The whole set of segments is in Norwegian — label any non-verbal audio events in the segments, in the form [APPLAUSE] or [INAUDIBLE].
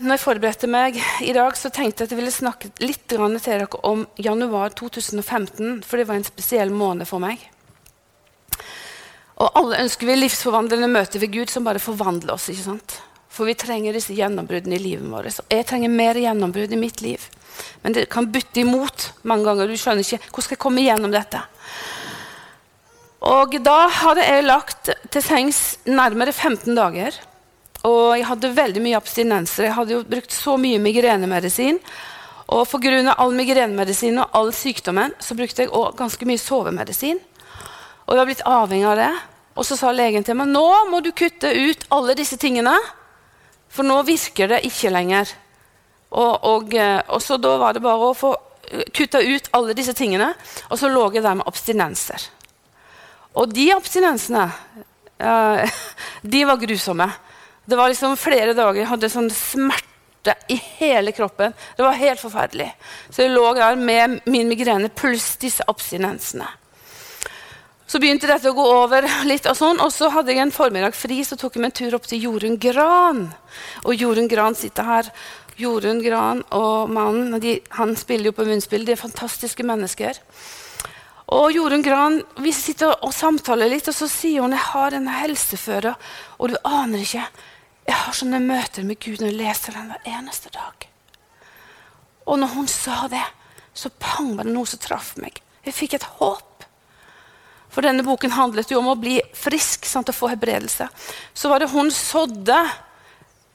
Når jeg forberedte meg i dag, så tenkte jeg at jeg ville snakke litt til dere om januar 2015, for det var en spesiell måned for meg. Og alle ønsker vi livsforvandlende møter ved Gud som bare forvandler oss. ikke sant? For vi trenger disse gjennombruddene i livet vårt. Og jeg trenger mer gjennombrudd i mitt liv. Men det kan bytte imot mange ganger. Du skjønner ikke hvordan skal jeg komme igjennom dette. Og da hadde jeg lagt til sengs nærmere 15 dager. Og jeg hadde veldig mye abstinenser. Jeg hadde jo brukt så mye migrenemedisin. Og pga. all migrenemedisin og all sykdommen så brukte jeg også ganske mye sovemedisin. Og jeg var blitt avhengig av det. Og så sa legen til meg nå må du kutte ut alle disse tingene. For nå virker det ikke lenger. Og, og, eh, og så da var det bare å få eh, kutta ut alle disse tingene. Og så lå jeg der med abstinenser. Og de abstinensene, uh, [LAUGHS] de var grusomme. Det var liksom flere dager jeg hadde sånn smerte i hele kroppen. Det var helt forferdelig. Så jeg lå der med min migrene pluss disse abstinensene. Så begynte dette å gå over litt, og sånn, og så hadde jeg en formiddag fri. Så tok jeg meg en tur opp til Jorunn Gran. Og Jorunn Gran sitter her. Jorunn Gran og mannen de, han spiller jo på munnspill. De er fantastiske mennesker. Og Jorunn Gran, Vi sitter og samtaler litt, og så sier hun jeg har en helseføre. Og du aner ikke jeg har sånne møter med Gud når jeg leser den hver eneste dag. Og når hun sa det, så pang var det noe som traff meg. Jeg fikk et håp. For denne boken handlet jo om å bli frisk, sant, å få hebredelse. Så var det hun sådde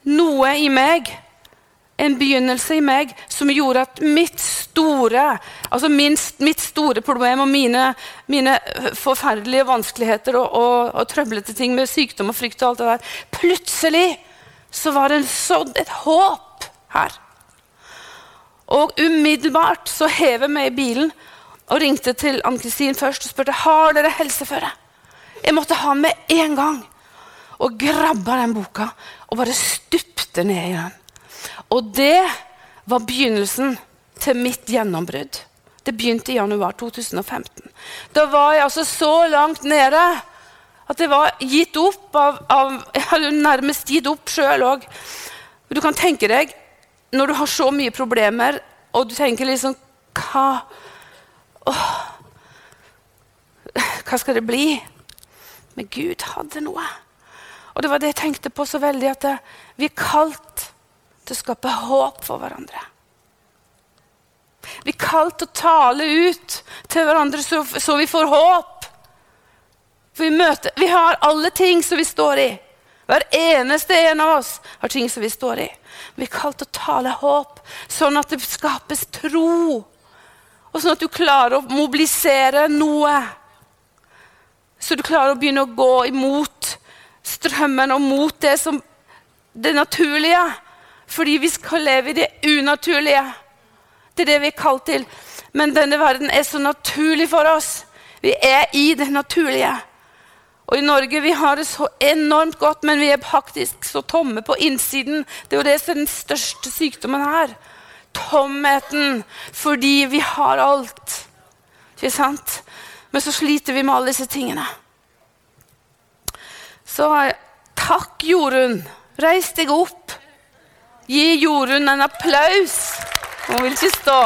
noe i meg, en begynnelse i meg, som gjorde at mitt store altså min, mitt store problem og mine, mine forferdelige vanskeligheter og, og, og trøblete ting med sykdom og frykt og alt det der Plutselig så var det sånn et håp her. Og umiddelbart så hever meg i bilen og ringte til Ann-Kristin først og spurte har dere helseføre. Jeg måtte ha med en gang. Og grabba den boka og bare stupte ned i den. Og det var begynnelsen til mitt gjennombrudd. Det begynte i januar 2015. Da var jeg altså så langt nede at jeg var gitt opp av, av [LAUGHS] Jeg hadde nærmest gitt opp sjøl òg. Du kan tenke deg, når du har så mye problemer, og du tenker liksom Hva åh, Hva skal det bli? Men Gud hadde noe. Og det var det jeg tenkte på så veldig, at vi er kalt til å skape håp for hverandre. Vi er kalt til å tale ut til hverandre så, så vi får håp. For vi, møter, vi har alle ting som vi står i. Hver eneste en av oss har ting som vi står i. Vi er kalt til å tale håp, sånn at det skapes tro. Og sånn at du klarer å mobilisere noe. Så du klarer å begynne å gå imot strømmen og mot det som det naturlige. Fordi vi skal leve i det unaturlige. Det er det vi er kalt til. Men denne verden er så naturlig for oss. Vi er i det naturlige. Og i Norge vi har det så enormt godt, men vi er faktisk så tomme på innsiden. Det er jo det som er den største sykdommen her. Tomheten. Fordi vi har alt. Ikke sant? Men så sliter vi med alle disse tingene. Så takk, Jorunn. Reis deg opp. Gi Jorunn en applaus. Hun vil ikke stå.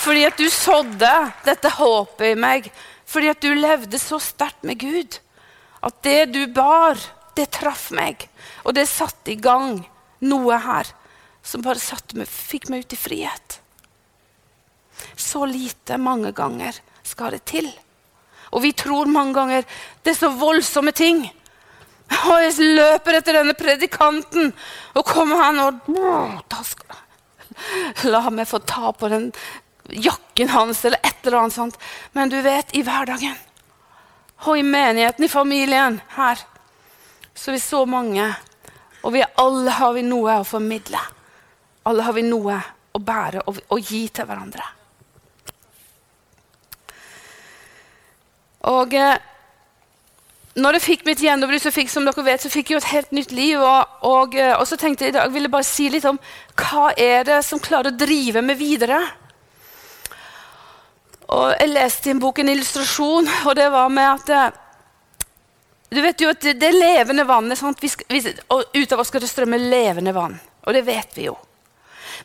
Fordi at du sådde dette håpet i meg. Fordi at du levde så sterkt med Gud. At det du bar, det traff meg. Og det satte i gang noe her som bare meg, fikk meg ut i frihet. Så lite mange ganger skal det til. Og vi tror mange ganger det er så voldsomme ting. Og jeg løper etter denne predikanten, og kommer han og skal, La meg få ta på den jakken hans eller et eller annet sånt. Men du vet, i hverdagen og i menigheten, i familien her, så er vi så mange. Og vi alle har vi noe å formidle. Alle har vi noe å bære og, og gi til hverandre. Og eh, når jeg fikk mitt gjennombrudd, så fikk som dere vet, så fikk jeg jo et helt nytt liv. Og, og, eh, og så tenkte jeg i dag vil jeg bare si litt om hva er det som klarer å drive meg videre. Og jeg leste i en bok en illustrasjon, og det var med at Du vet jo at det, det levende vannet sant? Vi skal, vi, og Ut av oss skal det strømme levende vann. Og det vet vi jo.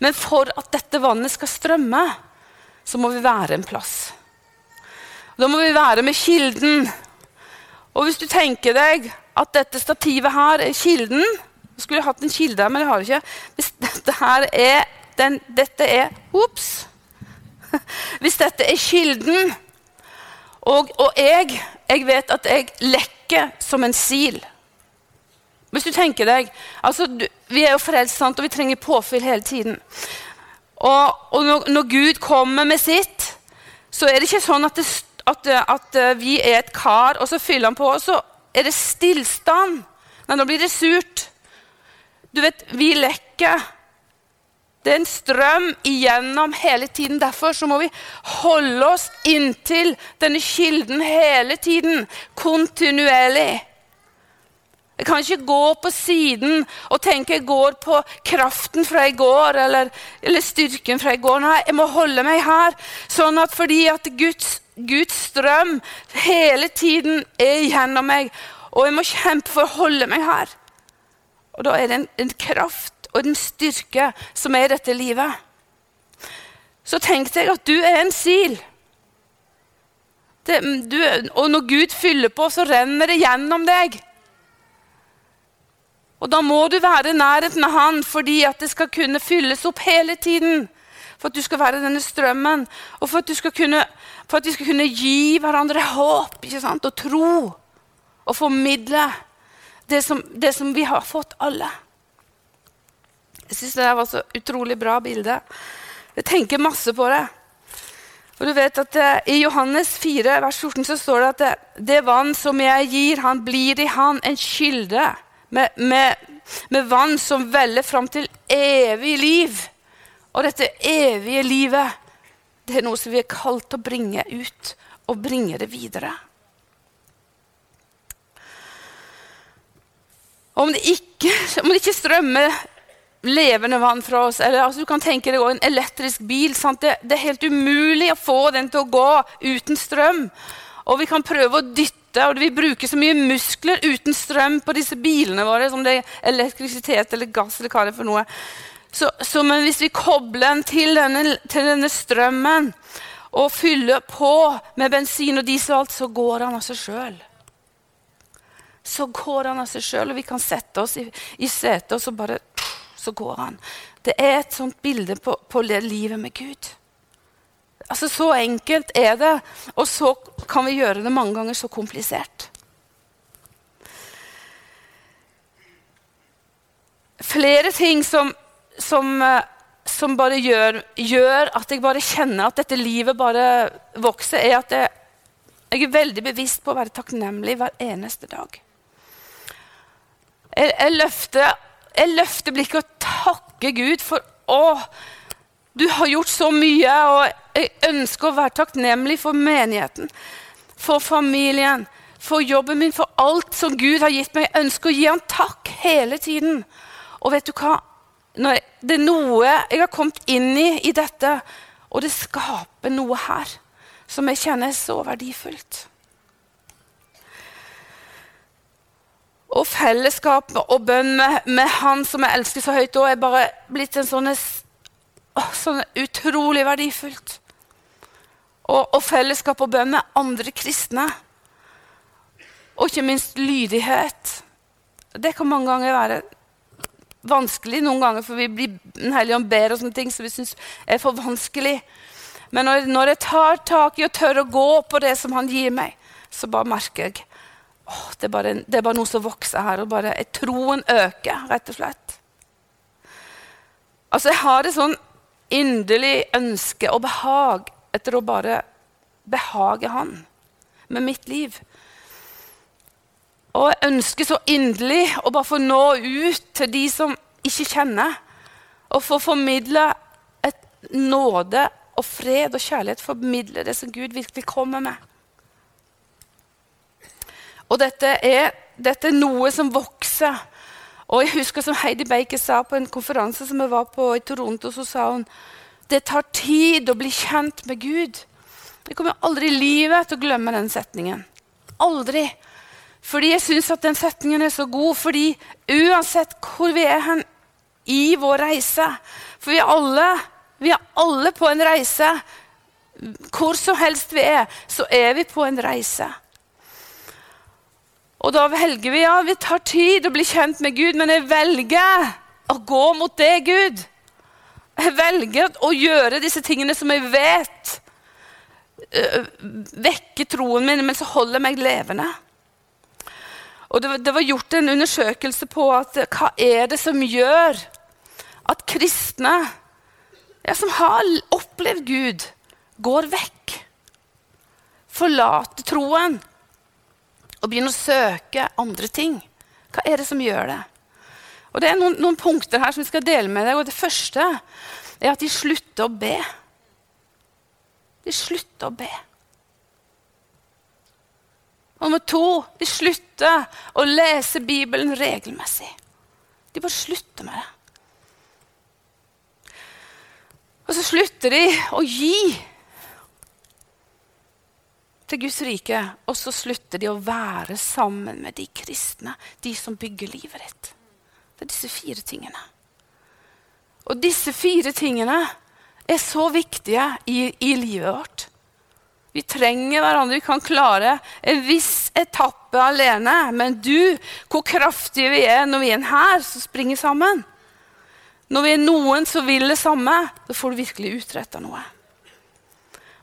Men for at dette vannet skal strømme, så må vi være en plass. Da må vi være med kilden. Og hvis du tenker deg at dette stativet her er kilden Skulle jeg hatt en kilde her, men jeg har det ikke. Hvis dette her er den, Dette er Ops! [LAUGHS] Hvis dette er kilden, og, og jeg, jeg vet at jeg lekker som en sil Hvis du tenker deg altså, du, Vi er jo frelst, og vi trenger påfyll hele tiden. Og, og når, når, Gud kommer med sitt, så er det ikke sånn at, det, at, at vi er et kar, og så fyller han på, og så er det stillstand. Nei, nå blir det surt. Du vet, vi lekker. Det er en strøm igjennom hele tiden. Derfor så må vi holde oss inntil denne kilden hele tiden. Kontinuerlig. Jeg kan ikke gå på siden og tenke jeg går på kraften fra i går eller, eller styrken fra i går. Nei, jeg må holde meg her. Sånn at fordi at Guds, Guds strøm hele tiden er gjennom meg, og jeg må kjempe for å holde meg her. Og da er det en, en kraft og en styrke som er i dette livet. Så tenkte jeg at du er en sil. Det, du, og når Gud fyller på, så renner det gjennom deg. Og da må du være i nærheten av Han fordi at det skal kunne fylles opp hele tiden. For at du skal være denne strømmen, og for at, kunne, for at vi skal kunne gi hverandre håp ikke sant? og tro. Og formidle det som, det som vi har fått alle. Jeg syns det var så utrolig bra bilde. Jeg tenker masse på det. Og du vet at uh, I Johannes 4, vers 14 så står det at det, det vann som jeg gir, han blir i han en kilde med, med, med vann som veller fram til evig liv. Og dette evige livet, det er noe som vi er kalt til å bringe ut og bringe det videre. Om det ikke, om det ikke strømmer levende vann fra oss. Eller altså, du kan tenke deg en elektrisk bil. Det, det, er helt umulig å få den til å gå uten strøm. Og vi kan prøve å dytte, og vi bruker så mye muskler uten strøm på disse bilene våre, som det er elektrisitet eller gass eller hva det er for noe. Så, så men hvis vi kobler den til denne, til denne strømmen og fyller på med bensin og diesel, og alt, så går han av seg sjøl så går han av seg sjøl, og vi kan sette oss i, i setet og så bare så går han. Det er et sånt bilde på, på livet med Gud. Altså Så enkelt er det, og så kan vi gjøre det mange ganger så komplisert. Flere ting som, som, eh, som bare gjør, gjør, at jeg bare kjenner at dette livet bare vokser, er at jeg, jeg er veldig bevisst på å være takknemlig hver eneste dag. Jeg, jeg løfter jeg løfter blikket og takker Gud for å, du har gjort så mye. Og jeg ønsker å være takknemlig for menigheten, for familien, for jobben min, for alt som Gud har gitt meg. Jeg ønsker å gi ham takk hele tiden. Og vet du hva? Jeg, det er noe jeg har kommet inn i i dette, og det skaper noe her som jeg kjenner er så verdifullt. og fellesskap og bønn med, med, Han som jeg elsker så høyt, er bare blitt en sånn, sånn utrolig verdifullt. Og, og, fellesskap og bønn med andre kristne. Og ikke minst lydighet. Det kan mange ganger være vanskelig, noen ganger, for vi blir Den hellige ånd ber og sånne ting som vi syns er for vanskelig. Men når, når jeg tar tak i og tør å gå på det som han gir meg, så bare merker jeg Åh, det, er bare, det, er bare, noe som vokser her, og bare troen øker, rett og slett. Altså, jeg har et sånn inderlig ønske og behag etter å bare behage Han med mitt liv. Og jeg ønsker så inderlig å bare få nå ut til de som ikke kjenner, og få formidle et nåde og fred og kjærlighet. Formidle det som Gud virkelig kommer med. Og dette er, dette er, noe som vokser. Og jeg husker som Heidi Baker sa på en konferanse som jeg var på i Toronto, så sa hun det tar tid å bli kjent med Gud. Jeg kommer aldri i livet til å glemme den setningen. Aldri. Fordi jeg syns at den setningen er så god. Fordi uansett hvor vi er hen i vår reise For vi er alle, vi er alle på en reise. Hvor som helst vi er, så er vi på en reise. Og da velger vi ja, vi tar tid å bli kjent med Gud, men jeg velger å gå mot det, Gud. Jeg velger å gjøre disse tingene som jeg vet øh, vekker troen min, men så holder meg levende. Og det, det, var gjort en undersøkelse på at, hva er det som gjør at kristne ja, som har opplevd Gud, går vekk. Forlater troen og begynner å søke andre ting. Hva er det som gjør det? Og Det er noen, noen punkter her som vi skal dele med deg. og Det første er at de slutter å be. De slutter å be. Og nummer to de slutter å lese Bibelen regelmessig. De bare slutter med det. Og så slutter de å gi til Guds rike, og så slutter de å være sammen med de kristne, de som bygger livet ditt. Det er disse fire tingene. Og disse fire tingene er så viktige i, i livet vårt. Vi trenger hverandre. Vi kan klare en viss etappe alene. Men du, hvor kraftige vi er når vi er en hær som springer sammen. Når vi er noen som vil det samme, da får du virkelig utretta noe.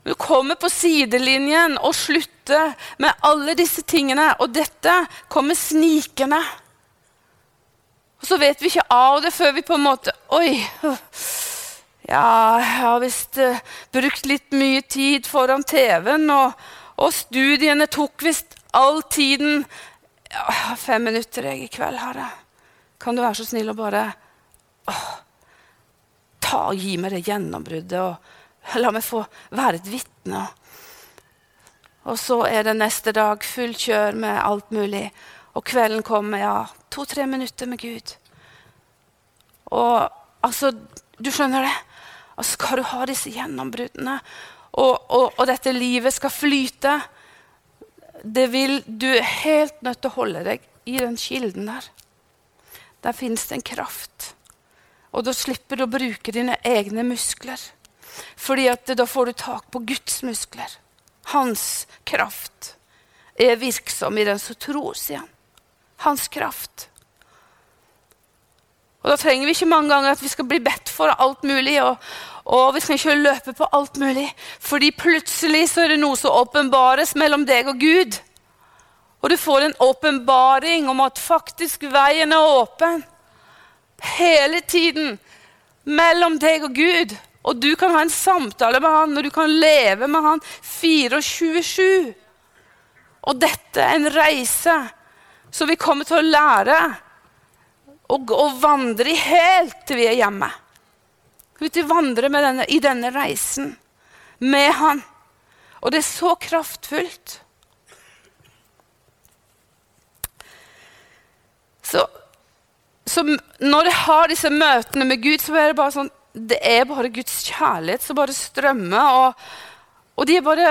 Du kommer på sidelinjen og slutter med alle disse tingene. Og dette kommer snikende. Og så vet vi ikke av det før vi på en måte Oi. Ja, jeg har visst uh, brukt litt mye tid foran TV-en, og, og, studiene tok visst all tiden ja, Fem minutter jeg i kveld, har jeg. Kan du være så snill å bare åh, ta og gi meg det gjennombruddet? og La meg få være et vitne. Og så er det neste dag full kjør med alt mulig. Og kvelden kommer, ja. To-tre minutter med Gud. Og altså Du skjønner det? Altså, skal du ha disse gjennombruddene, og, og, og, dette livet skal flyte det vil, Du er helt nødt til å holde deg i den kilden der. Der fins det en kraft. Og da slipper du å bruke dine egne muskler. Fordi at da får du tak på Guds muskler. Hans kraft er virksom i den som tror, sier han. Hans kraft. Og Da trenger vi ikke mange ganger at vi skal bli bedt for alt mulig. Og, og vi skal ikke løpe på alt mulig. Fordi plutselig så er det noe som åpenbares mellom deg og Gud. Og du får en åpenbaring om at faktisk veien er åpen. Hele tiden mellom deg og Gud. Og du kan ha en samtale med han, og du kan leve med han 24-7. Og dette er en reise som vi kommer til å lære å, og vandre helt til vi er hjemme. Vi vil vandre denne, i denne reisen med han. Og det er så kraftfullt. Så, så når jeg har disse møtene med Gud, så er det bare sånn det er bare Guds kjærlighet som bare strømmer. Og, og de er bare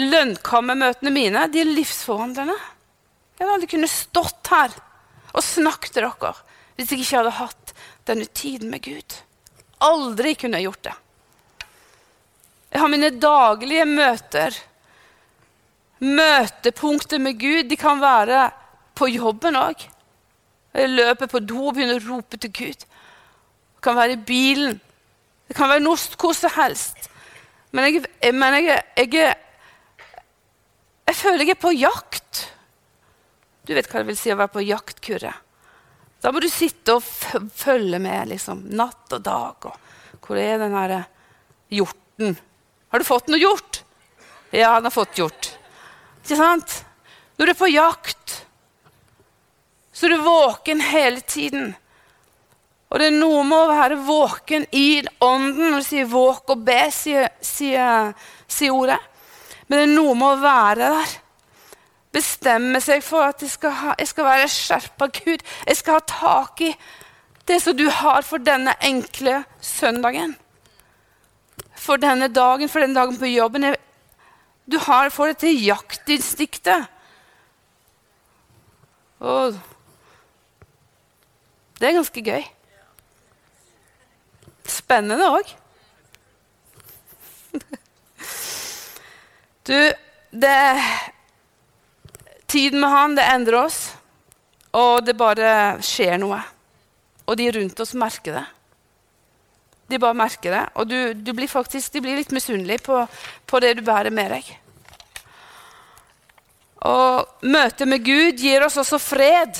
lønnkammermøtene mine. De er livsforvandlende. Jeg hadde aldri kunnet stått her og snakket til dere hvis jeg ikke hadde hatt denne tiden med Gud. Aldri kunne jeg gjort det. Jeg har mine daglige møter. Møtepunkter med Gud. De kan være på jobben òg. Jeg løper på do og begynner å rope til Gud. Det kan være i bilen. Det kan være norsk, hvor som helst. Men jeg, men jeg, jeg, jeg føler jeg er på jakt. Du vet hva det vil si å være på jakt, Kurre. Da må du sitte og følge med liksom, natt og dag. Og hvor er den her hjorten? Har du fått noe hjort? Ja, han har fått hjort. Ikke sant? Når du er på jakt, så er du våken hele tiden. Og det er noe med å være våken i ånden. Når du sier 'våk og be', sier, sier, sier, ordet. Men det er noe med å være der. Bestemme seg for at jeg skal, ha, jeg skal være skjerpa Gud. Jeg skal ha tak i det som du har for denne enkle søndagen. For denne dagen, for denne dagen på jobben. Du har, det til jaktinstinktet. Det er ganske gøy. Spennende òg. [LAUGHS] Du, det Tiden med han, det endrer oss, og det bare skjer noe. Og de rundt oss merker det. De bare merker det, og du, du blir faktisk, de blir litt misunnelige på, på det du bærer med deg. Og møtet med Gud gir oss også fred.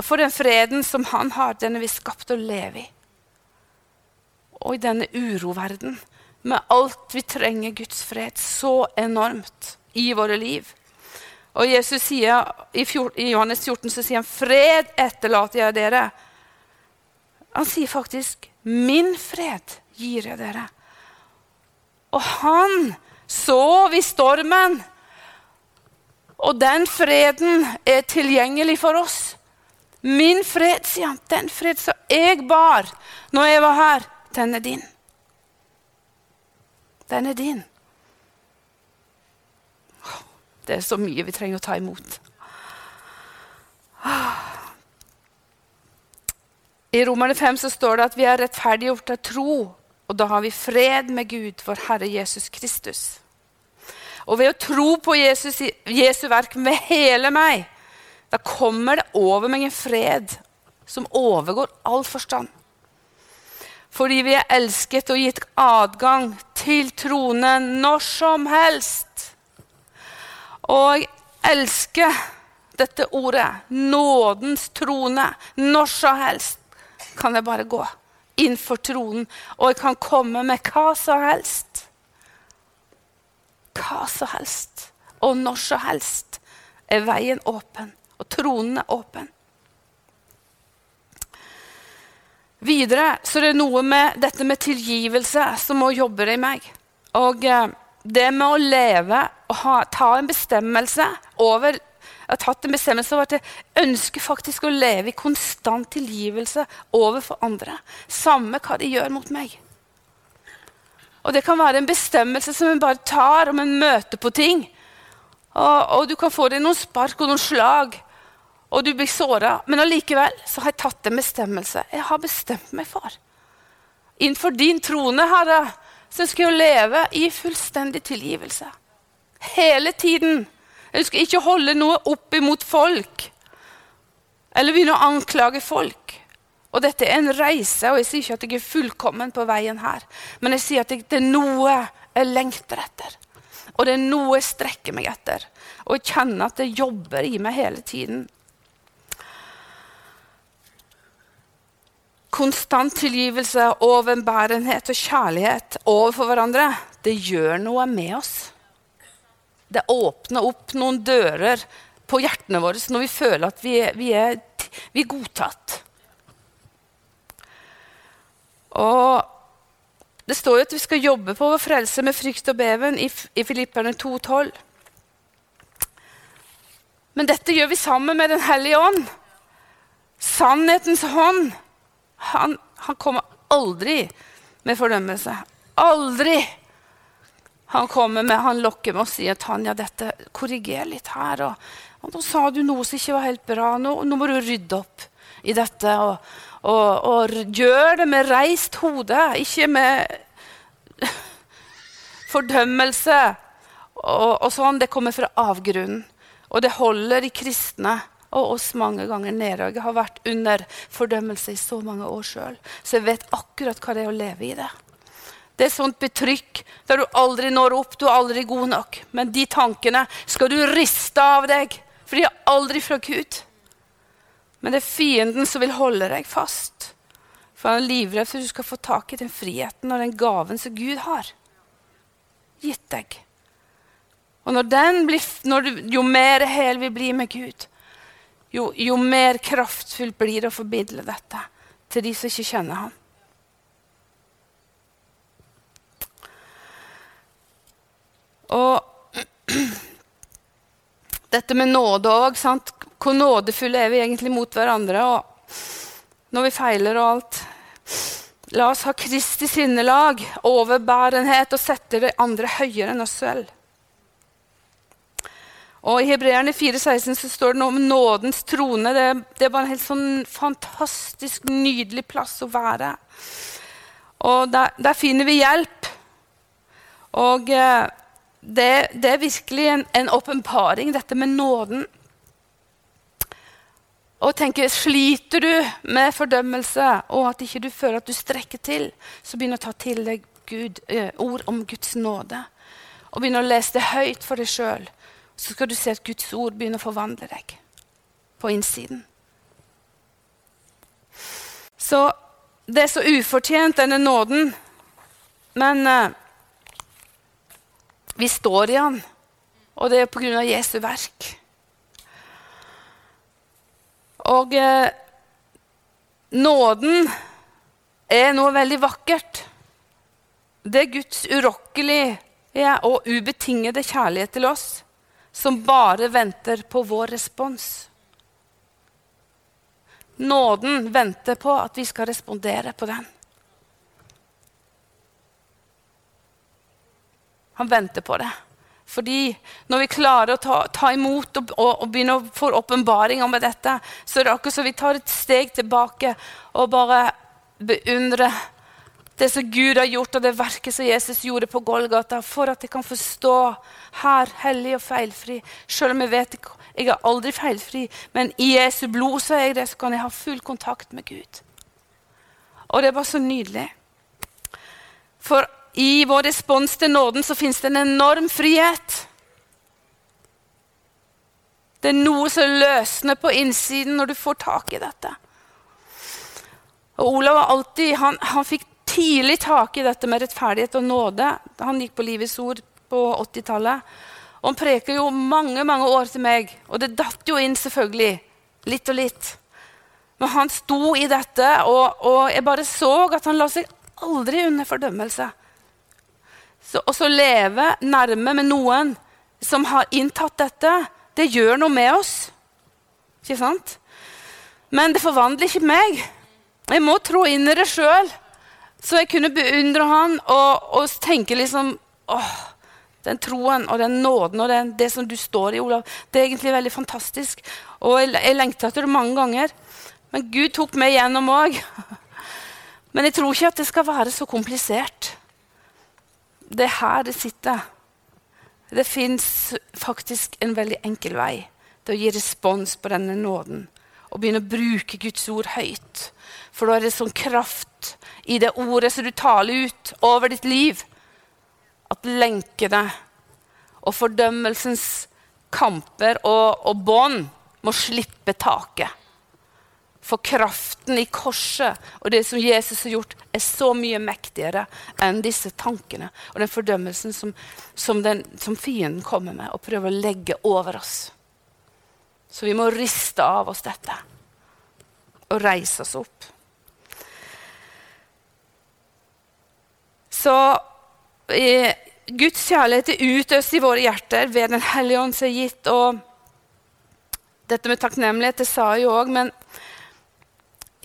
For den freden som han har, den er vi skapt å leve i. Og i denne uroverden, med alt vi trenger Guds fred så enormt i våre liv. Og Jesus sier, i, Johannes 14 så sier han, 'Fred etterlater jeg dere'. Han sier faktisk, 'Min fred gir jeg dere'. Og han sov i stormen. Og den freden er tilgjengelig for oss. Min fred, sier han, den fred som jeg bar når jeg var her, den er din. Den er din. Det er så mye vi trenger å ta imot. I Romerne 5 så står det at vi er rettferdiggjort av tro, og da har vi fred med Gud, vår Herre Jesus Kristus. Og ved å tro på Jesus, Jesu verk med hele meg, da kommer det over meg en fred som overgår all forstand. Fordi vi er elsket og gitt adgang til tronen når som helst. Og jeg elsker dette ordet, nådens trone. Når som helst kan jeg bare gå inn for tronen, og jeg kan komme med hva som helst hva som helst og når som helst er veien åpen, og tronen er åpen. Videre så er det noe med dette med tilgivelse som må jobbe i meg. Og eh, det med å leve og ha, ta en bestemmelse over jeg har tatt en bestemmelse over at jeg ønsker faktisk å leve i konstant tilgivelse overfor andre. Samme hva de gjør mot meg. Og det kan være en bestemmelse som en bare tar om en møter på ting. Og, og, du kan få deg noen spark og noen slag, og du blir såra. Men allikevel så har jeg tatt en bestemmelse. Jeg har bestemt meg for. Innenfor din trone, Herre, skal jeg leve i fullstendig tilgivelse. Hele tiden. Jeg skal ikke holde noe opp imot folk. Eller begynne å anklage folk. Og dette er en reise, og jeg sier ikke at jeg er fullkommen på veien her. Men jeg sier at det er noe jeg lengter etter. Og det er noe jeg strekker meg etter. Og jeg kjenner at det jobber i meg hele tiden. Konstant tilgivelse, overbærenhet og kjærlighet overfor hverandre, det gjør noe med oss. Det åpner opp noen dører på hjertene våre når vi føler at vi er, vi er, vi er godtatt. Og det står jo at vi skal jobbe på vår frelse med frykt og beven i, i Filipperne 2,12. Men dette gjør vi sammen med Den hellige ånd. Sannhetens hånd. Han, han kommer aldri med fordømmelse. Aldri! Han kommer med, han lokker med å si at Tanja, dette korriger litt her. Og, og, nå sa du noe som ikke var helt bra. Nå, nå må du rydde opp i dette. Og, og, og gjør det med reist hode, ikke med [LAUGHS] fordømmelse. Og, og, sånn, Det kommer fra avgrunnen. Og det holder de kristne og oss mange ganger nede. Jeg har vært under fordømmelse i så mange år sjøl, så jeg vet akkurat hva det er å leve i det. Det er sånt betrykk der du aldri når opp, du er aldri god nok. Men de tankene skal du riste av deg, for de er aldri fra Gud. Men det er fienden som vil holde deg fast. For han er livredd for at du skal få tak i den friheten og den gaven som Gud har gitt deg. Og når blir, når du, Jo mer hel vi blir med Gud, jo, jo mer kraftfullt blir det å formidle dette til de som ikke kjenner ham. Og [CLEARS THROAT] dette med nåde òg hvor nådefulle er vi egentlig mot hverandre når vi feiler og alt? La oss ha Kristi sinnelag, overbærenhet og sette det andre høyere enn oss selv. Og I Hebreerne 4,16 så står det noe om nådens trone. Det, det er bare en helt sånn fantastisk nydelig plass å være. Og der, der finner vi hjelp. Og eh, det, det, er virkelig en åpenbaring, dette med nåden. Og tenker, Sliter du med fordømmelse og at ikke du føler at du strekker til, så begynn å ta til deg Gud, eh, ord om Guds nåde. Og begynn å lese det høyt for deg sjøl så skal du se at Guds ord begynner å forvandle deg på innsiden. Så det er så ufortjent, denne nåden. Men eh, vi står i han, og det er på grunn av Jesu verk. Og eh, nåden er noe veldig vakkert. Det er Guds urokkelige og ubetingede kjærlighet til oss som bare venter på vår respons. Nåden venter på at vi skal respondere på den. Han venter på det. Fordi når vi klarer å ta, ta imot og, og, og begynne å få åpenbaringer om dette, så er det akkurat som vi tar et steg tilbake og bare beundrer det som Gud har gjort, og det verket som Jesus gjorde på Golgata, for at jeg kan forstå her, hellig og feilfri. Selv om jeg vet jeg er aldri feilfri, men i Jesu blod så er jeg det, så kan jeg ha full kontakt med Gud. Og det er bare så nydelig. For i vår respons til nåden så fins det en enorm frihet. Det er noe som løsner på innsiden når du får tak i dette. Og Olav var alltid, han, han fikk tidlig tak i dette med rettferdighet og nåde. Han gikk på Livets ord på 80-tallet. Og han preker jo mange mange år til meg, og det datt jo inn selvfølgelig. Litt og litt. Men han sto i dette, og, og jeg bare så at han la seg aldri under fordømmelse. Så, og så leve nærme med noen som har inntatt dette, det gjør noe med oss. Ikke sant? Men det forvandler ikke meg. Jeg må trå inn i det sjøl. Så jeg kunne beundre han og, og tenke liksom åh, Den troen og den nåden og den, det som du står i, Olav, det er egentlig veldig fantastisk. Og jeg, jeg lengta etter det mange ganger. Men Gud tok meg gjennom òg. [LAUGHS] Men jeg tror ikke at det skal være så komplisert. Det er her det sitter. Det fins faktisk en veldig enkel vei til å gi respons på denne nåden. Og begynne å bruke Guds ord høyt. For da er det sånn kraft i det ordet som du taler ut over ditt liv. At lenkene og fordømmelsens kamper og, og bånd må slippe taket. For kraften i korset og det som Jesus har gjort, er så mye mektigere enn disse tankene og den fordømmelsen som, som, den, som fienden kommer med og prøver å legge over oss. Så vi må riste av oss dette og reise oss opp. Så eh, Guds kjærlighet er utøst i våre hjerter ved Den hellige ånd som er gitt. Og dette med takknemlighet, det sa jeg jo òg, men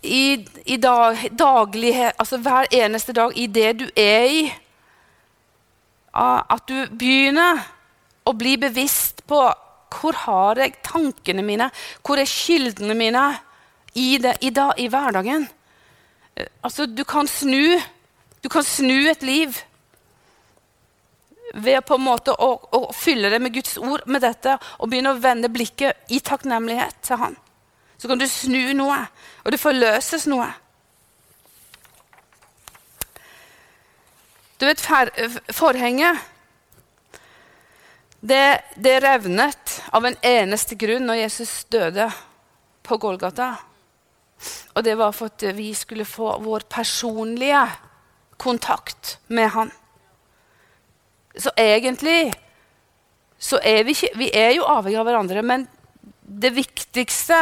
i, i dag, daglighet, altså hver eneste dag, i det du er i At du begynner å bli bevisst på hvor har jeg tankene mine, hvor er kildene mine i, det, i, da, i hverdagen. Eh, altså, du kan snu du kan snu et liv ved på en måte å, å, fylle det med Guds ord med dette og begynne å vende blikket i takknemlighet til Han. Så kan du snu noe, og det forløses noe. Du vet, forhenget det, det revnet av en eneste grunn når Jesus døde på Golgata. Og det var for at vi skulle få vår personlige kontakt med han. Så egentlig så er vi ikke Vi er jo avhengig av hverandre, men det viktigste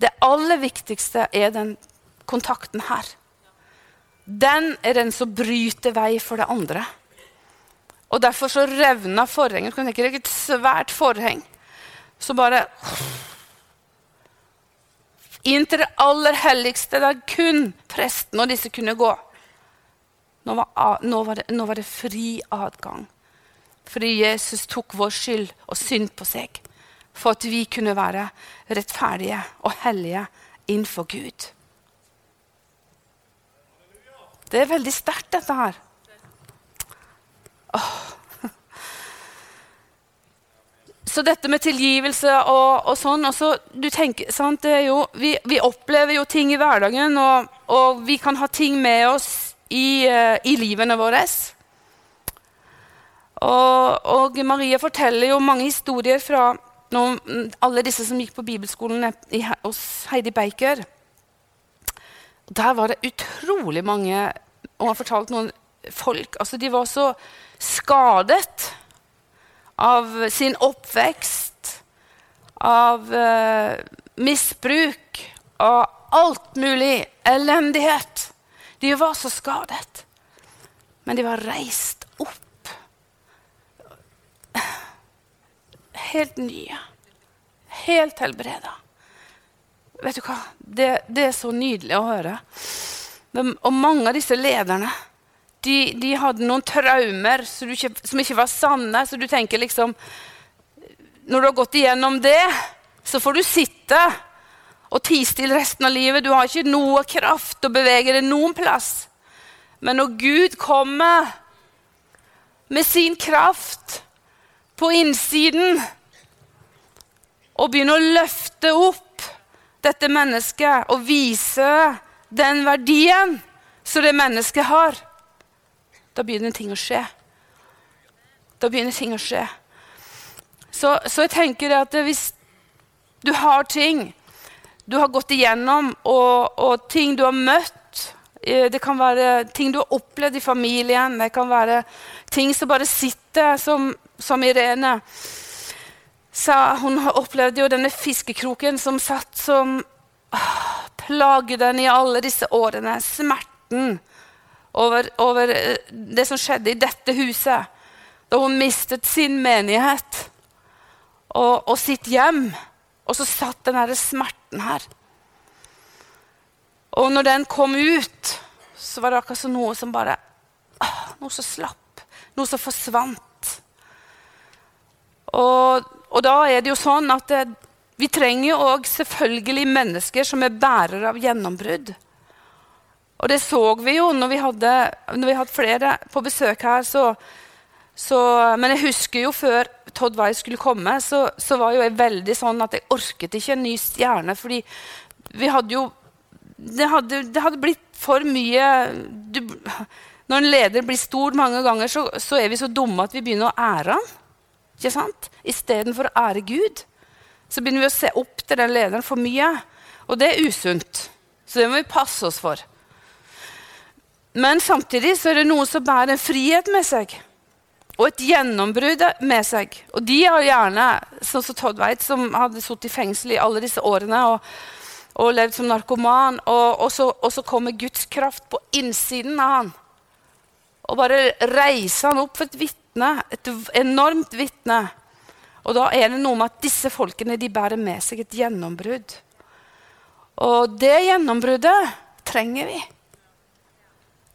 Det aller viktigste er den kontakten her. Den er den som bryter vei for det andre. Og Derfor så revna forhenget. Du kan tenke deg et svært forheng. Så bare Inn til det aller helligste, der kun presten og disse kunne gå. Nå var, nå var, det, nå var det fri adgang. Fordi Jesus tok vår skyld og synd på seg. For at vi kunne være rettferdige og hellige innenfor Gud. Det er veldig sterkt, dette her. Åh. Så dette med tilgivelse og, og sånn også, du tenker, sant, jo, vi, vi, opplever jo ting i hverdagen, og, og, vi kan ha ting med oss i, uh, i livene våre. Og, og, Maria forteller jo mange historier fra noen, alle disse som gikk på bibelskolen i, hos Heidi Baker. Der var det utrolig mange Og har fortalt noen folk altså De var så skadet av sin oppvekst, av uh, misbruk, av alt mulig elendighet. De var så skadet. Men de var reist opp. Helt nye. Helt helbreda. Vet du hva? Det, det, er så nydelig å høre. Og mange av disse lederne de, de hadde noen traumer ikke, som ikke var sanne. Så du tenker liksom Når du har gått igjennom det, så får du sitte og tie stille resten av livet. Du har ikke noe kraft å bevege deg noen plass. Men når Gud kommer med sin kraft på innsiden og begynner å løfte opp dette mennesket og vise den verdien som det mennesket har, da begynner ting å skje. Da begynner ting å skje. Så, så jeg tenker at hvis du har ting du har gått igjennom, og, og, ting du har møtt eh, Det kan være ting du har opplevd i familien, det kan være ting som bare sitter, som, som Irene Så Hun opplevde jo denne fiskekroken som satt som ah, plager den i alle disse årene. Smerten over, over, eh, det som skjedde i dette huset, da hun mistet sin menighet og, og sitt hjem. Og så satt den derre smerten her. Og når den kom ut, så var det akkurat som noe som bare ah, Noe som slapp. Noe som forsvant. Og, og da er det jo sånn at det, vi trenger jo òg selvfølgelig mennesker som er bærere av gjennombrudd. Og det så vi jo når vi hadde, når vi hadde flere på besøk her. Så, så, men jeg husker jo før Todd Weiss skulle komme, så, så, var jo jeg veldig sånn at jeg orket ikke en ny stjerne. fordi vi hadde jo Det hadde, det hadde blitt for mye du, Når en leder blir stor mange ganger, så, så, er vi så dumme at vi begynner å ære han. Ikke sant? Istedenfor å ære Gud. Så begynner vi å se opp til den lederen for mye. Og det er usunt. Så det må vi passe oss for. Men samtidig så er det noen som bærer en frihet med seg. Og et gjennombrudd med seg. Og de har gjerne, sånn som Todd Weit, som hadde sittet i fengsel i alle disse årene og, og levd som narkoman, og, og, så, og, så, kommer Guds kraft på innsiden av han. Og bare reiser han opp for et vitne, et enormt vitne. Og da er det noe med at disse folkene de bærer med seg et gjennombrudd. Og det gjennombruddet trenger vi.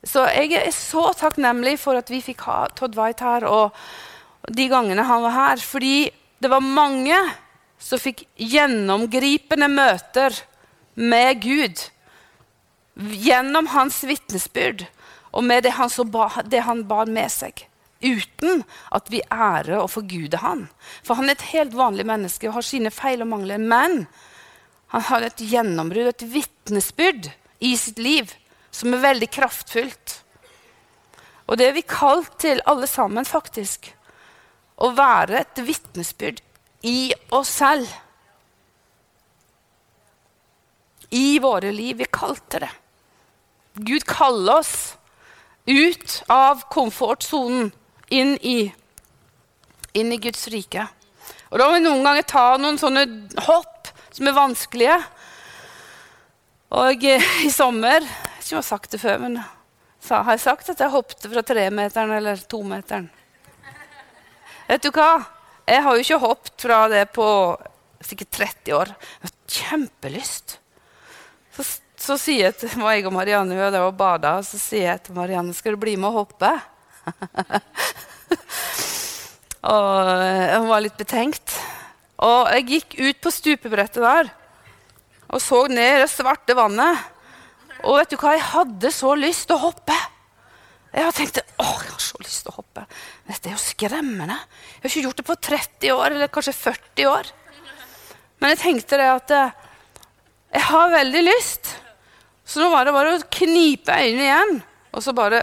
Så jeg er så takknemlig for at vi fikk ha Todd White her, og de gangene han var her. Fordi det var mange som fikk gjennomgripende møter med Gud gjennom hans vitnesbyrd og med det han, ba, det han bar med seg. Uten at vi ærer og forguder han. For han er et helt vanlig menneske og har sine feil og mangler. Men han har et gjennombrudd, et vitnesbyrd i sitt liv som er veldig kraftfullt. Og det er vi kalt til, alle sammen, faktisk. Å være et vitnesbyrd i oss selv. I våre liv. Vi er til det. Gud kaller oss ut av komfortsonen, inn i, inn i Guds rike. Og Da må vi noen ganger ta noen sånne hopp som er vanskelige. Og eh, i sommer ikke om jeg har sagt det før, men sa, har jeg sagt at jeg hoppet fra tremeteren eller tometeren? Vet du hva? Jeg har jo ikke hoppet fra det på sikkert 30 år. Jeg har kjempelyst. Så, så sier jeg til meg og Marianne vi var og bada, så sier jeg til Marianne skal du bli med og hoppe. [LAUGHS] Og hun var litt betenkt. Og jeg gikk ut på stupebrettet der og så ned det svarte vannet. Og vet du hva? Jeg hadde så lyst til å hoppe. Jeg tenkte åh, jeg har så lyst til å hoppe. Dette er jo skremmende. Jeg har ikke gjort det på 30 år, eller kanskje 40 år. Men jeg tenkte det at eh, jeg har veldig lyst. Så nå var det bare å knipe øynene igjen og så bare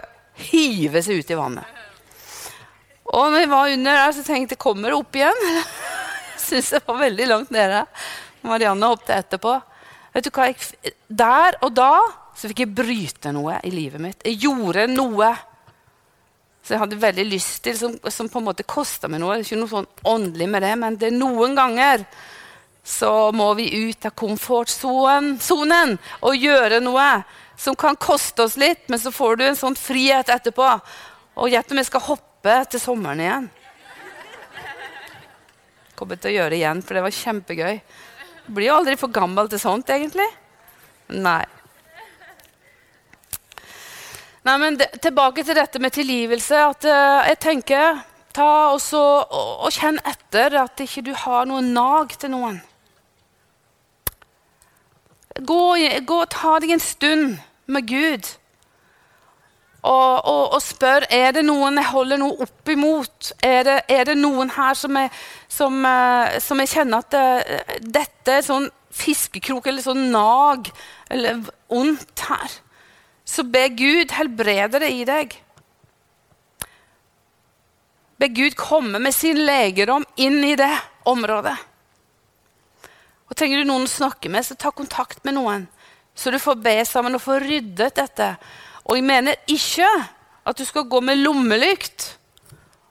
hive seg ut i vannet. Og når jeg var under der, så tenkte jeg kommer det opp igjen. Syns [LAUGHS] jeg var veldig langt nede. Marianne hoppet etterpå. Vet du hva? Der og da så fikk jeg bryte noe i livet mitt. Jeg gjorde noe som jeg hadde veldig lyst til, som, som på en måte kosta meg noe. Det er ikke noe sånn åndelig med det, men det er noen ganger så må vi ut av komfortsonen og gjøre noe som kan koste oss litt, men så får du en sånn frihet etterpå. Og gjett om jeg skal hoppe til sommeren igjen. Kommer til å gjøre det igjen, for det var kjempegøy. Blir jo aldri for gammel til sånt, egentlig. Nei. Nei, men det, Tilbake til dette med tilgivelse. at uh, jeg tenker, ta også, og, og Kjenn etter at ikke du har noe nag til noen. Gå, gå og ta deg en stund med Gud. Og, og, og, spør er det noen jeg holder noe opp imot. Er det, er det noen her som jeg, som, uh, som jeg kjenner at det, dette er sånn fiskekrok eller sånn nag eller ondt her? Så be Gud helbrede det i deg. Be Gud komme med sin legedom inn i det området. Og Trenger du noen å snakke med, så ta kontakt med noen. Så du får be sammen og få ryddet dette. Og jeg mener ikke at du skal gå med lommelykt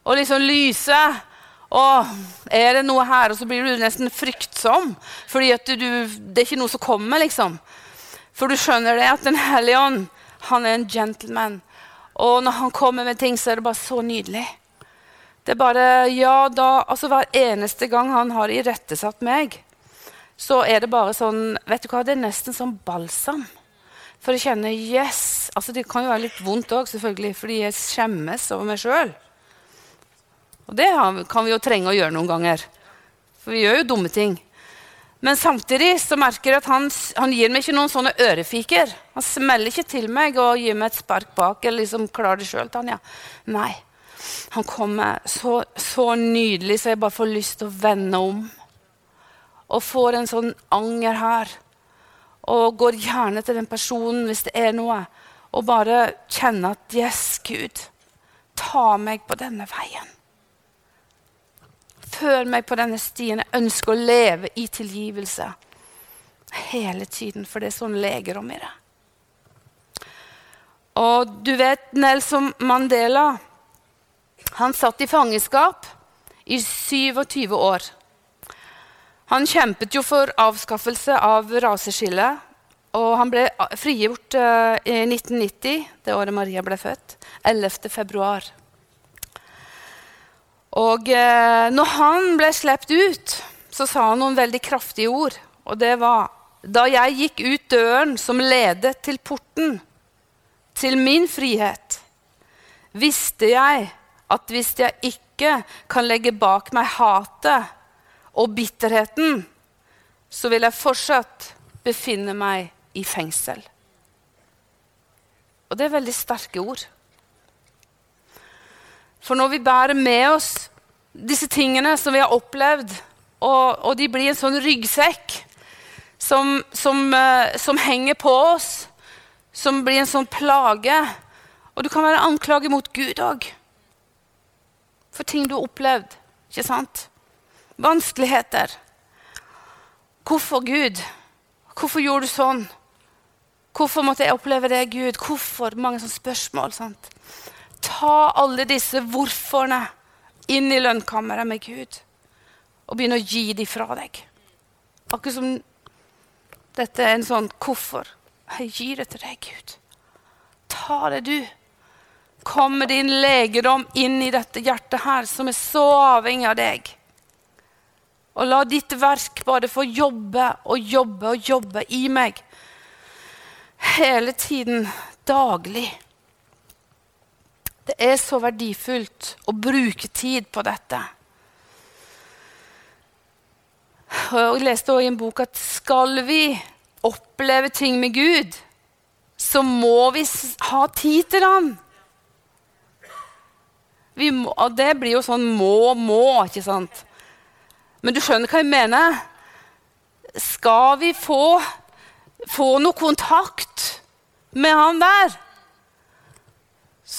og liksom lyse. Og er det noe her? Og så blir du nesten fryktsom. Fordi det er ikke noe som kommer, liksom. For du skjønner det at Den hellige ånd han er en gentleman. Og når han kommer med ting, så er det bare så nydelig. Det er bare, ja, da, altså Hver eneste gang han har irettesatt meg, så er det bare sånn vet du hva, Det er nesten som balsam. For å kjenne yes. Altså Det kan jo være litt vondt òg, selvfølgelig, fordi jeg skjemmes over meg sjøl. Og det kan vi jo trenge å gjøre noen ganger. For vi gjør jo dumme ting. Men samtidig så merker jeg at han, han, gir meg ikke noen sånne ørefiker. Han smeller ikke til meg og gir meg et spark bak. eller liksom klarer det selv, Tanja. Nei. Han kommer så, så nydelig så jeg bare får lyst til å vende om. Og får en sånn anger her. Og går gjerne til den personen hvis det er noe. Og bare kjenner at Yes, Gud, ta meg på denne veien. Før meg på denne stien. Jeg ønsker å leve i tilgivelse hele tiden, for det er sånn legerom i det. Og du vet Nelson Mandela Han satt i fangenskap i 27 år. Han kjempet jo for avskaffelse av raseskillet. Og han ble frigjort uh, i 1990, det året Maria ble født. 11. februar. Og eh, når han ble sluppet ut, så sa han noen veldig kraftige ord. Og det var Da jeg gikk ut døren som ledet til porten, til min frihet, visste jeg at hvis jeg ikke kan legge bak meg hatet og bitterheten, så vil jeg fortsatt befinne meg i fengsel. Og det er veldig sterke ord. For når vi bærer med oss disse tingene som vi har opplevd, og, og de blir en sånn ryggsekk som, som, uh, som, henger på oss, som blir en sånn plage Og du kan være anklaget mot Gud òg for ting du har opplevd. Ikke sant? Vanskeligheter. Hvorfor, Gud? Hvorfor gjorde du sånn? Hvorfor måtte jeg oppleve det, Gud? Hvorfor? Mange sånne spørsmål. sant? Ta alle disse hvorforene inn i lønnkammeret med Gud og begynne å gi dem fra deg. Akkurat som dette er en sånn hvorfor. Jeg gir det til deg, Gud. Ta det, du. Kom med din legedom inn i dette hjertet her, som er så avhengig av deg. Og la ditt verk bare få jobbe og jobbe og jobbe i meg hele tiden, daglig. Det er så verdifullt å bruke tid på dette. Og jeg leste også i en bok at skal vi oppleve ting med Gud, så må vi ha tid til ham. Må, og det blir jo sånn må, må, ikke sant? Men du skjønner hva jeg mener? Skal vi få, få noe kontakt med han der?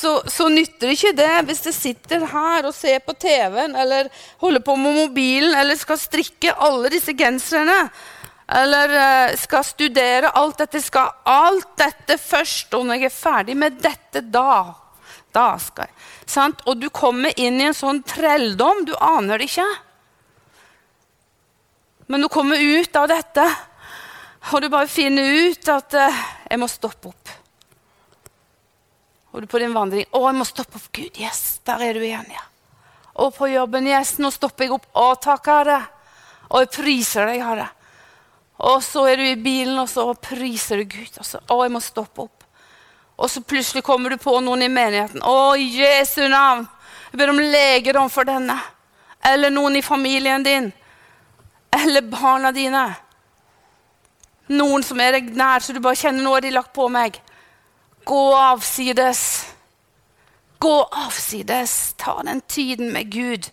Så, så, nytter ikke det hvis det sitter her og ser på TV-en eller holder på med mobilen eller skal strikke alle disse genserne. Eller uh, skal studere alt dette. Skal alt dette først. Og når jeg er ferdig med dette, da Da skal jeg. Sant? Og du kommer inn i en sånn trelldom. Du aner det ikke. Men du kommer ut av dette, og du bare finner ut at eh, jeg må stoppe opp. Og du på din vandring 'Å, jeg må stoppe opp. Gud, yes, der er du igjen, ja.' Og på jobben 'Yes, nå stopper jeg opp. Å, takk, Herre.' Og jeg priser deg, Herre. Og så er du i bilen, og så priser du Gud. Og så 'Å, jeg må stoppe opp.' Og så plutselig kommer du på noen i menigheten. 'Å, Jesu navn, jeg ber om legedom for denne.' Eller noen i familien din. Eller barna dine. Noen som er deg nær, så du bare kjenner nå har de lagt på meg. Gå avsides. Gå avsides. Ta den tiden med Gud.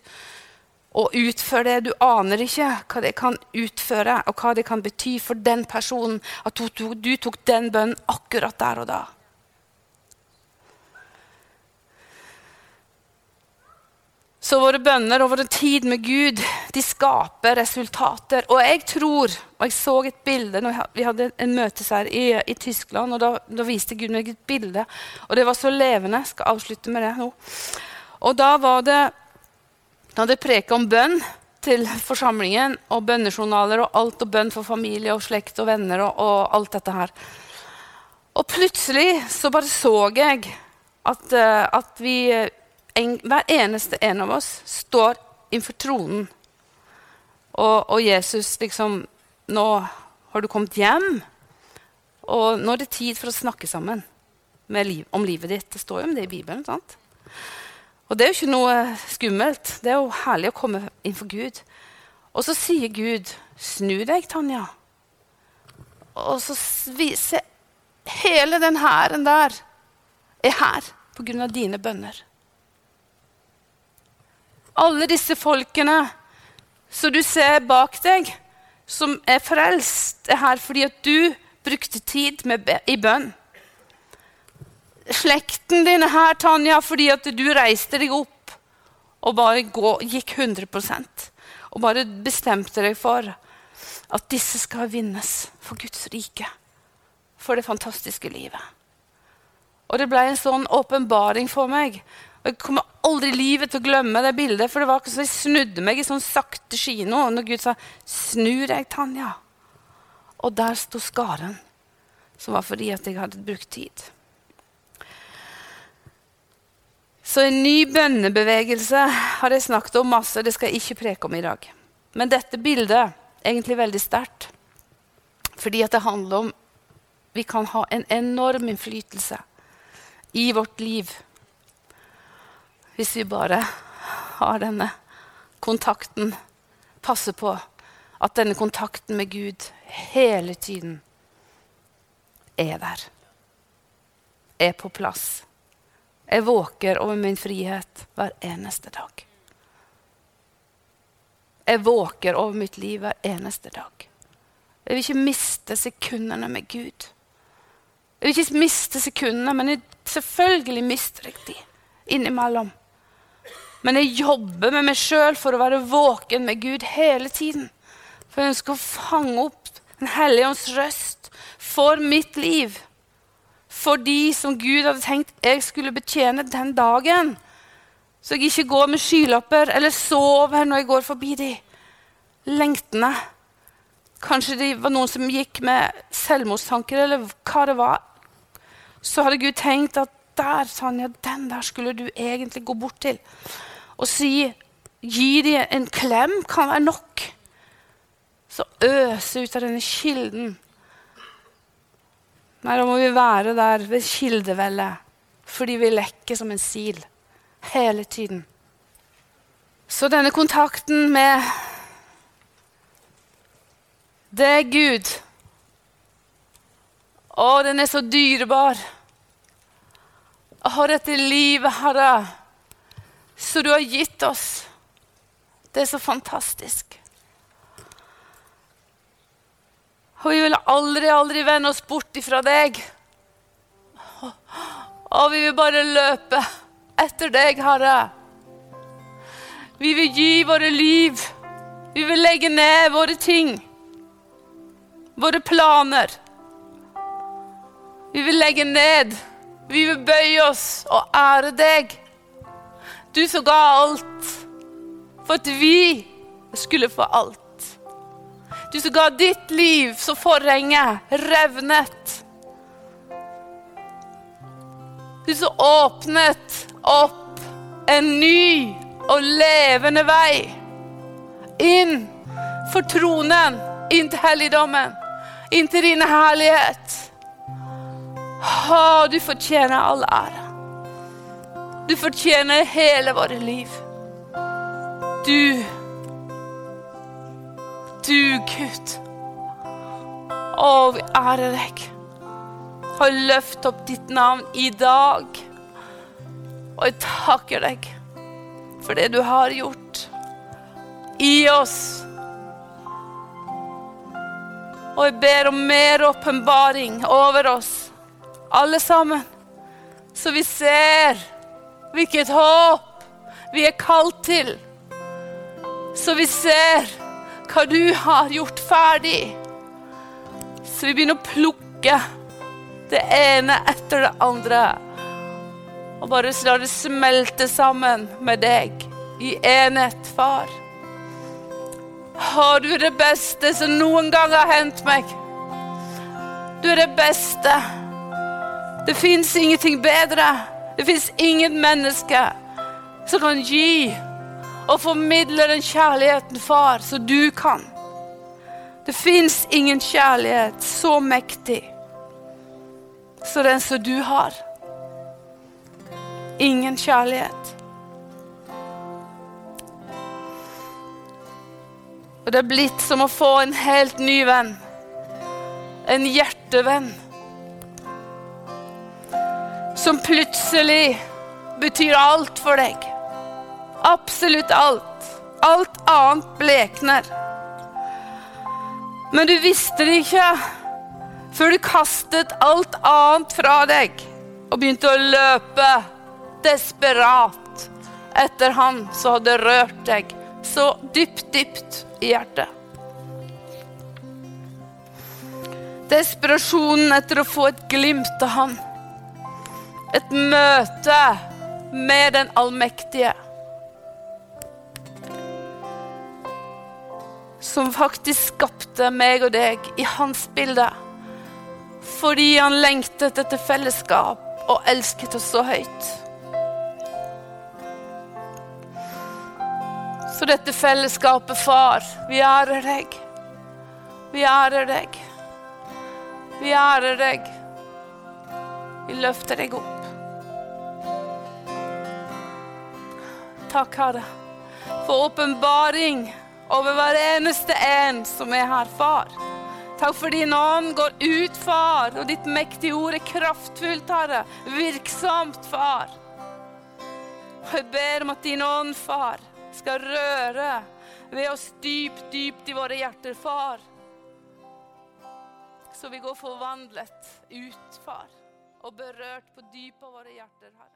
Og utfør det. Du aner ikke hva det kan utføre, og hva det kan bety for den personen at du, tok den bønnen akkurat der og da. Så våre bønner og vår tid med Gud de skaper resultater. Og jeg tror, og jeg så et bilde når Vi hadde en møte her i, i Tyskland, og da, da, viste Gud meg et bilde. Og det var så levende. Jeg skal avslutte med det nå. Og da var det Da hadde jeg preka om bønn til forsamlingen, og bønnejournaler og alt, og bønn for familie og slekt og venner og, og alt dette her. Og plutselig så bare så jeg at, uh, at vi en, hver eneste en av oss står innenfor tronen. Og, og, Jesus liksom Nå har du kommet hjem, og nå er det tid for å snakke sammen liv, om livet ditt. Det står jo om det i Bibelen. sant? Og det er jo ikke noe skummelt. Det er jo herlig å komme inn for Gud. Og så sier Gud, 'Snu deg, Tanja.' Og så viser Hele den hæren der er her pga. dine bønner. Alle disse folkene som du ser bak deg, som er frelst, er her fordi at du brukte tid i bønn. Slekten din er her, Tanja, fordi at du reiste deg opp og bare gå, gikk 100 og bare bestemte deg for at disse skal vinnes for Guds rike, for det fantastiske livet. Og det ble en sånn åpenbaring for meg Jeg kommer aldri livet til å glemme det bildet, for det var ikke som jeg snudde meg i sånn sakte kino når Gud sa 'Snu deg, Tanja'. Og der sto skaren, som var fordi at jeg hadde brukt tid. Så en ny bønnebevegelse har jeg snakket om masse. Det skal jeg ikke preke om i dag. Men dette bildet egentlig veldig sterkt. Fordi at det handler om vi kan ha en enorm innflytelse i vårt liv hvis vi bare har denne kontakten, passer på at denne kontakten med Gud hele tiden er der. Er på plass. Jeg våker over min frihet hver eneste dag. Jeg våker over mitt liv hver eneste dag. Jeg vil ikke miste sekundene med Gud. Jeg vil ikke miste sekundene, men jeg, selvfølgelig mister jeg de innimellom. Men jeg jobber med meg sjøl for å være våken med Gud hele tiden. For jeg ønsker å fange opp Den hellige ånds røst for mitt liv. For de som Gud hadde tenkt jeg skulle betjene den dagen. Så jeg ikke går med skylapper eller sover når jeg går forbi de. Lengtene. Kanskje det var noen som gikk med selvmordstanker, eller hva det var. Så hadde Gud tenkt at der, Sanja, den der skulle du egentlig gå bort til og si Gi dem en klem kan være nok. Så øse ut av denne kilden. Nei, da må vi være der ved kildevellet fordi vi lekker som en sil hele tiden. Så denne kontakten med Det er Gud. Å, den er så dyrebar. Å, dette livet, Herre, som du har gitt oss. Det er så fantastisk. Og vi vil aldri, aldri vende oss bort ifra deg. Og vi vil bare løpe etter deg, Herre. Vi vil gi våre liv. Vi vil legge ned våre ting. Våre planer. Vi vil legge ned. Vi vil bøye oss og ære deg. Du som ga alt for at vi skulle få alt. Du som ga ditt liv så forhenget revnet. Du som åpnet opp en ny og levende vei inn for tronen, inn til helligdommen, inn til din herlighet. Å, du fortjener all ære. Du fortjener hele våre liv. Du, du Gud. Å, vi ærer deg. Og løft opp ditt navn i dag. Og jeg takker deg for det du har gjort i oss. Og jeg ber om mer åpenbaring over oss, alle sammen, så vi ser hvilket håp vi er kalt til. Så vi ser hva du har gjort ferdig. Så vi begynner å plukke det ene etter det andre. Og bare la det smelte sammen med deg i enhet, far. Å, du det beste som noen gang har hendt meg. Du er det beste. Det fins ingenting bedre. Det fins ingen menneske som kan gi og formidle den kjærligheten, far, som du kan. Det fins ingen kjærlighet så mektig som den som du har. Ingen kjærlighet. Og det er blitt som å få en helt ny venn. En hjertevenn. Som plutselig betyr alt for deg. Absolutt alt. Alt annet blekner. Men du visste det ikke før du kastet alt annet fra deg og begynte å løpe desperat etter han som hadde rørt deg så dypt, dypt i hjertet. Desperasjonen etter å få et glimt av han. Et møte med den allmektige. Som faktisk skapte meg og deg i hans bilde. Fordi han lengtet etter fellesskap og elsket oss så høyt. Så dette fellesskapet, far, vi ærer deg. Vi ærer deg. Vi ærer deg. Vi løfter deg opp. Takk, Herre, for åpenbaring over hver eneste en som er her, far. Takk for din ånd går ut, far, og ditt mektige ord er kraftfullt, Herre. Virksomt, far. Og jeg ber om at din ånd, far, skal røre ved oss dypt, dypt i våre hjerter, far. Så vi går forvandlet ut, far, og berørt på dypet av våre hjerter, Herre.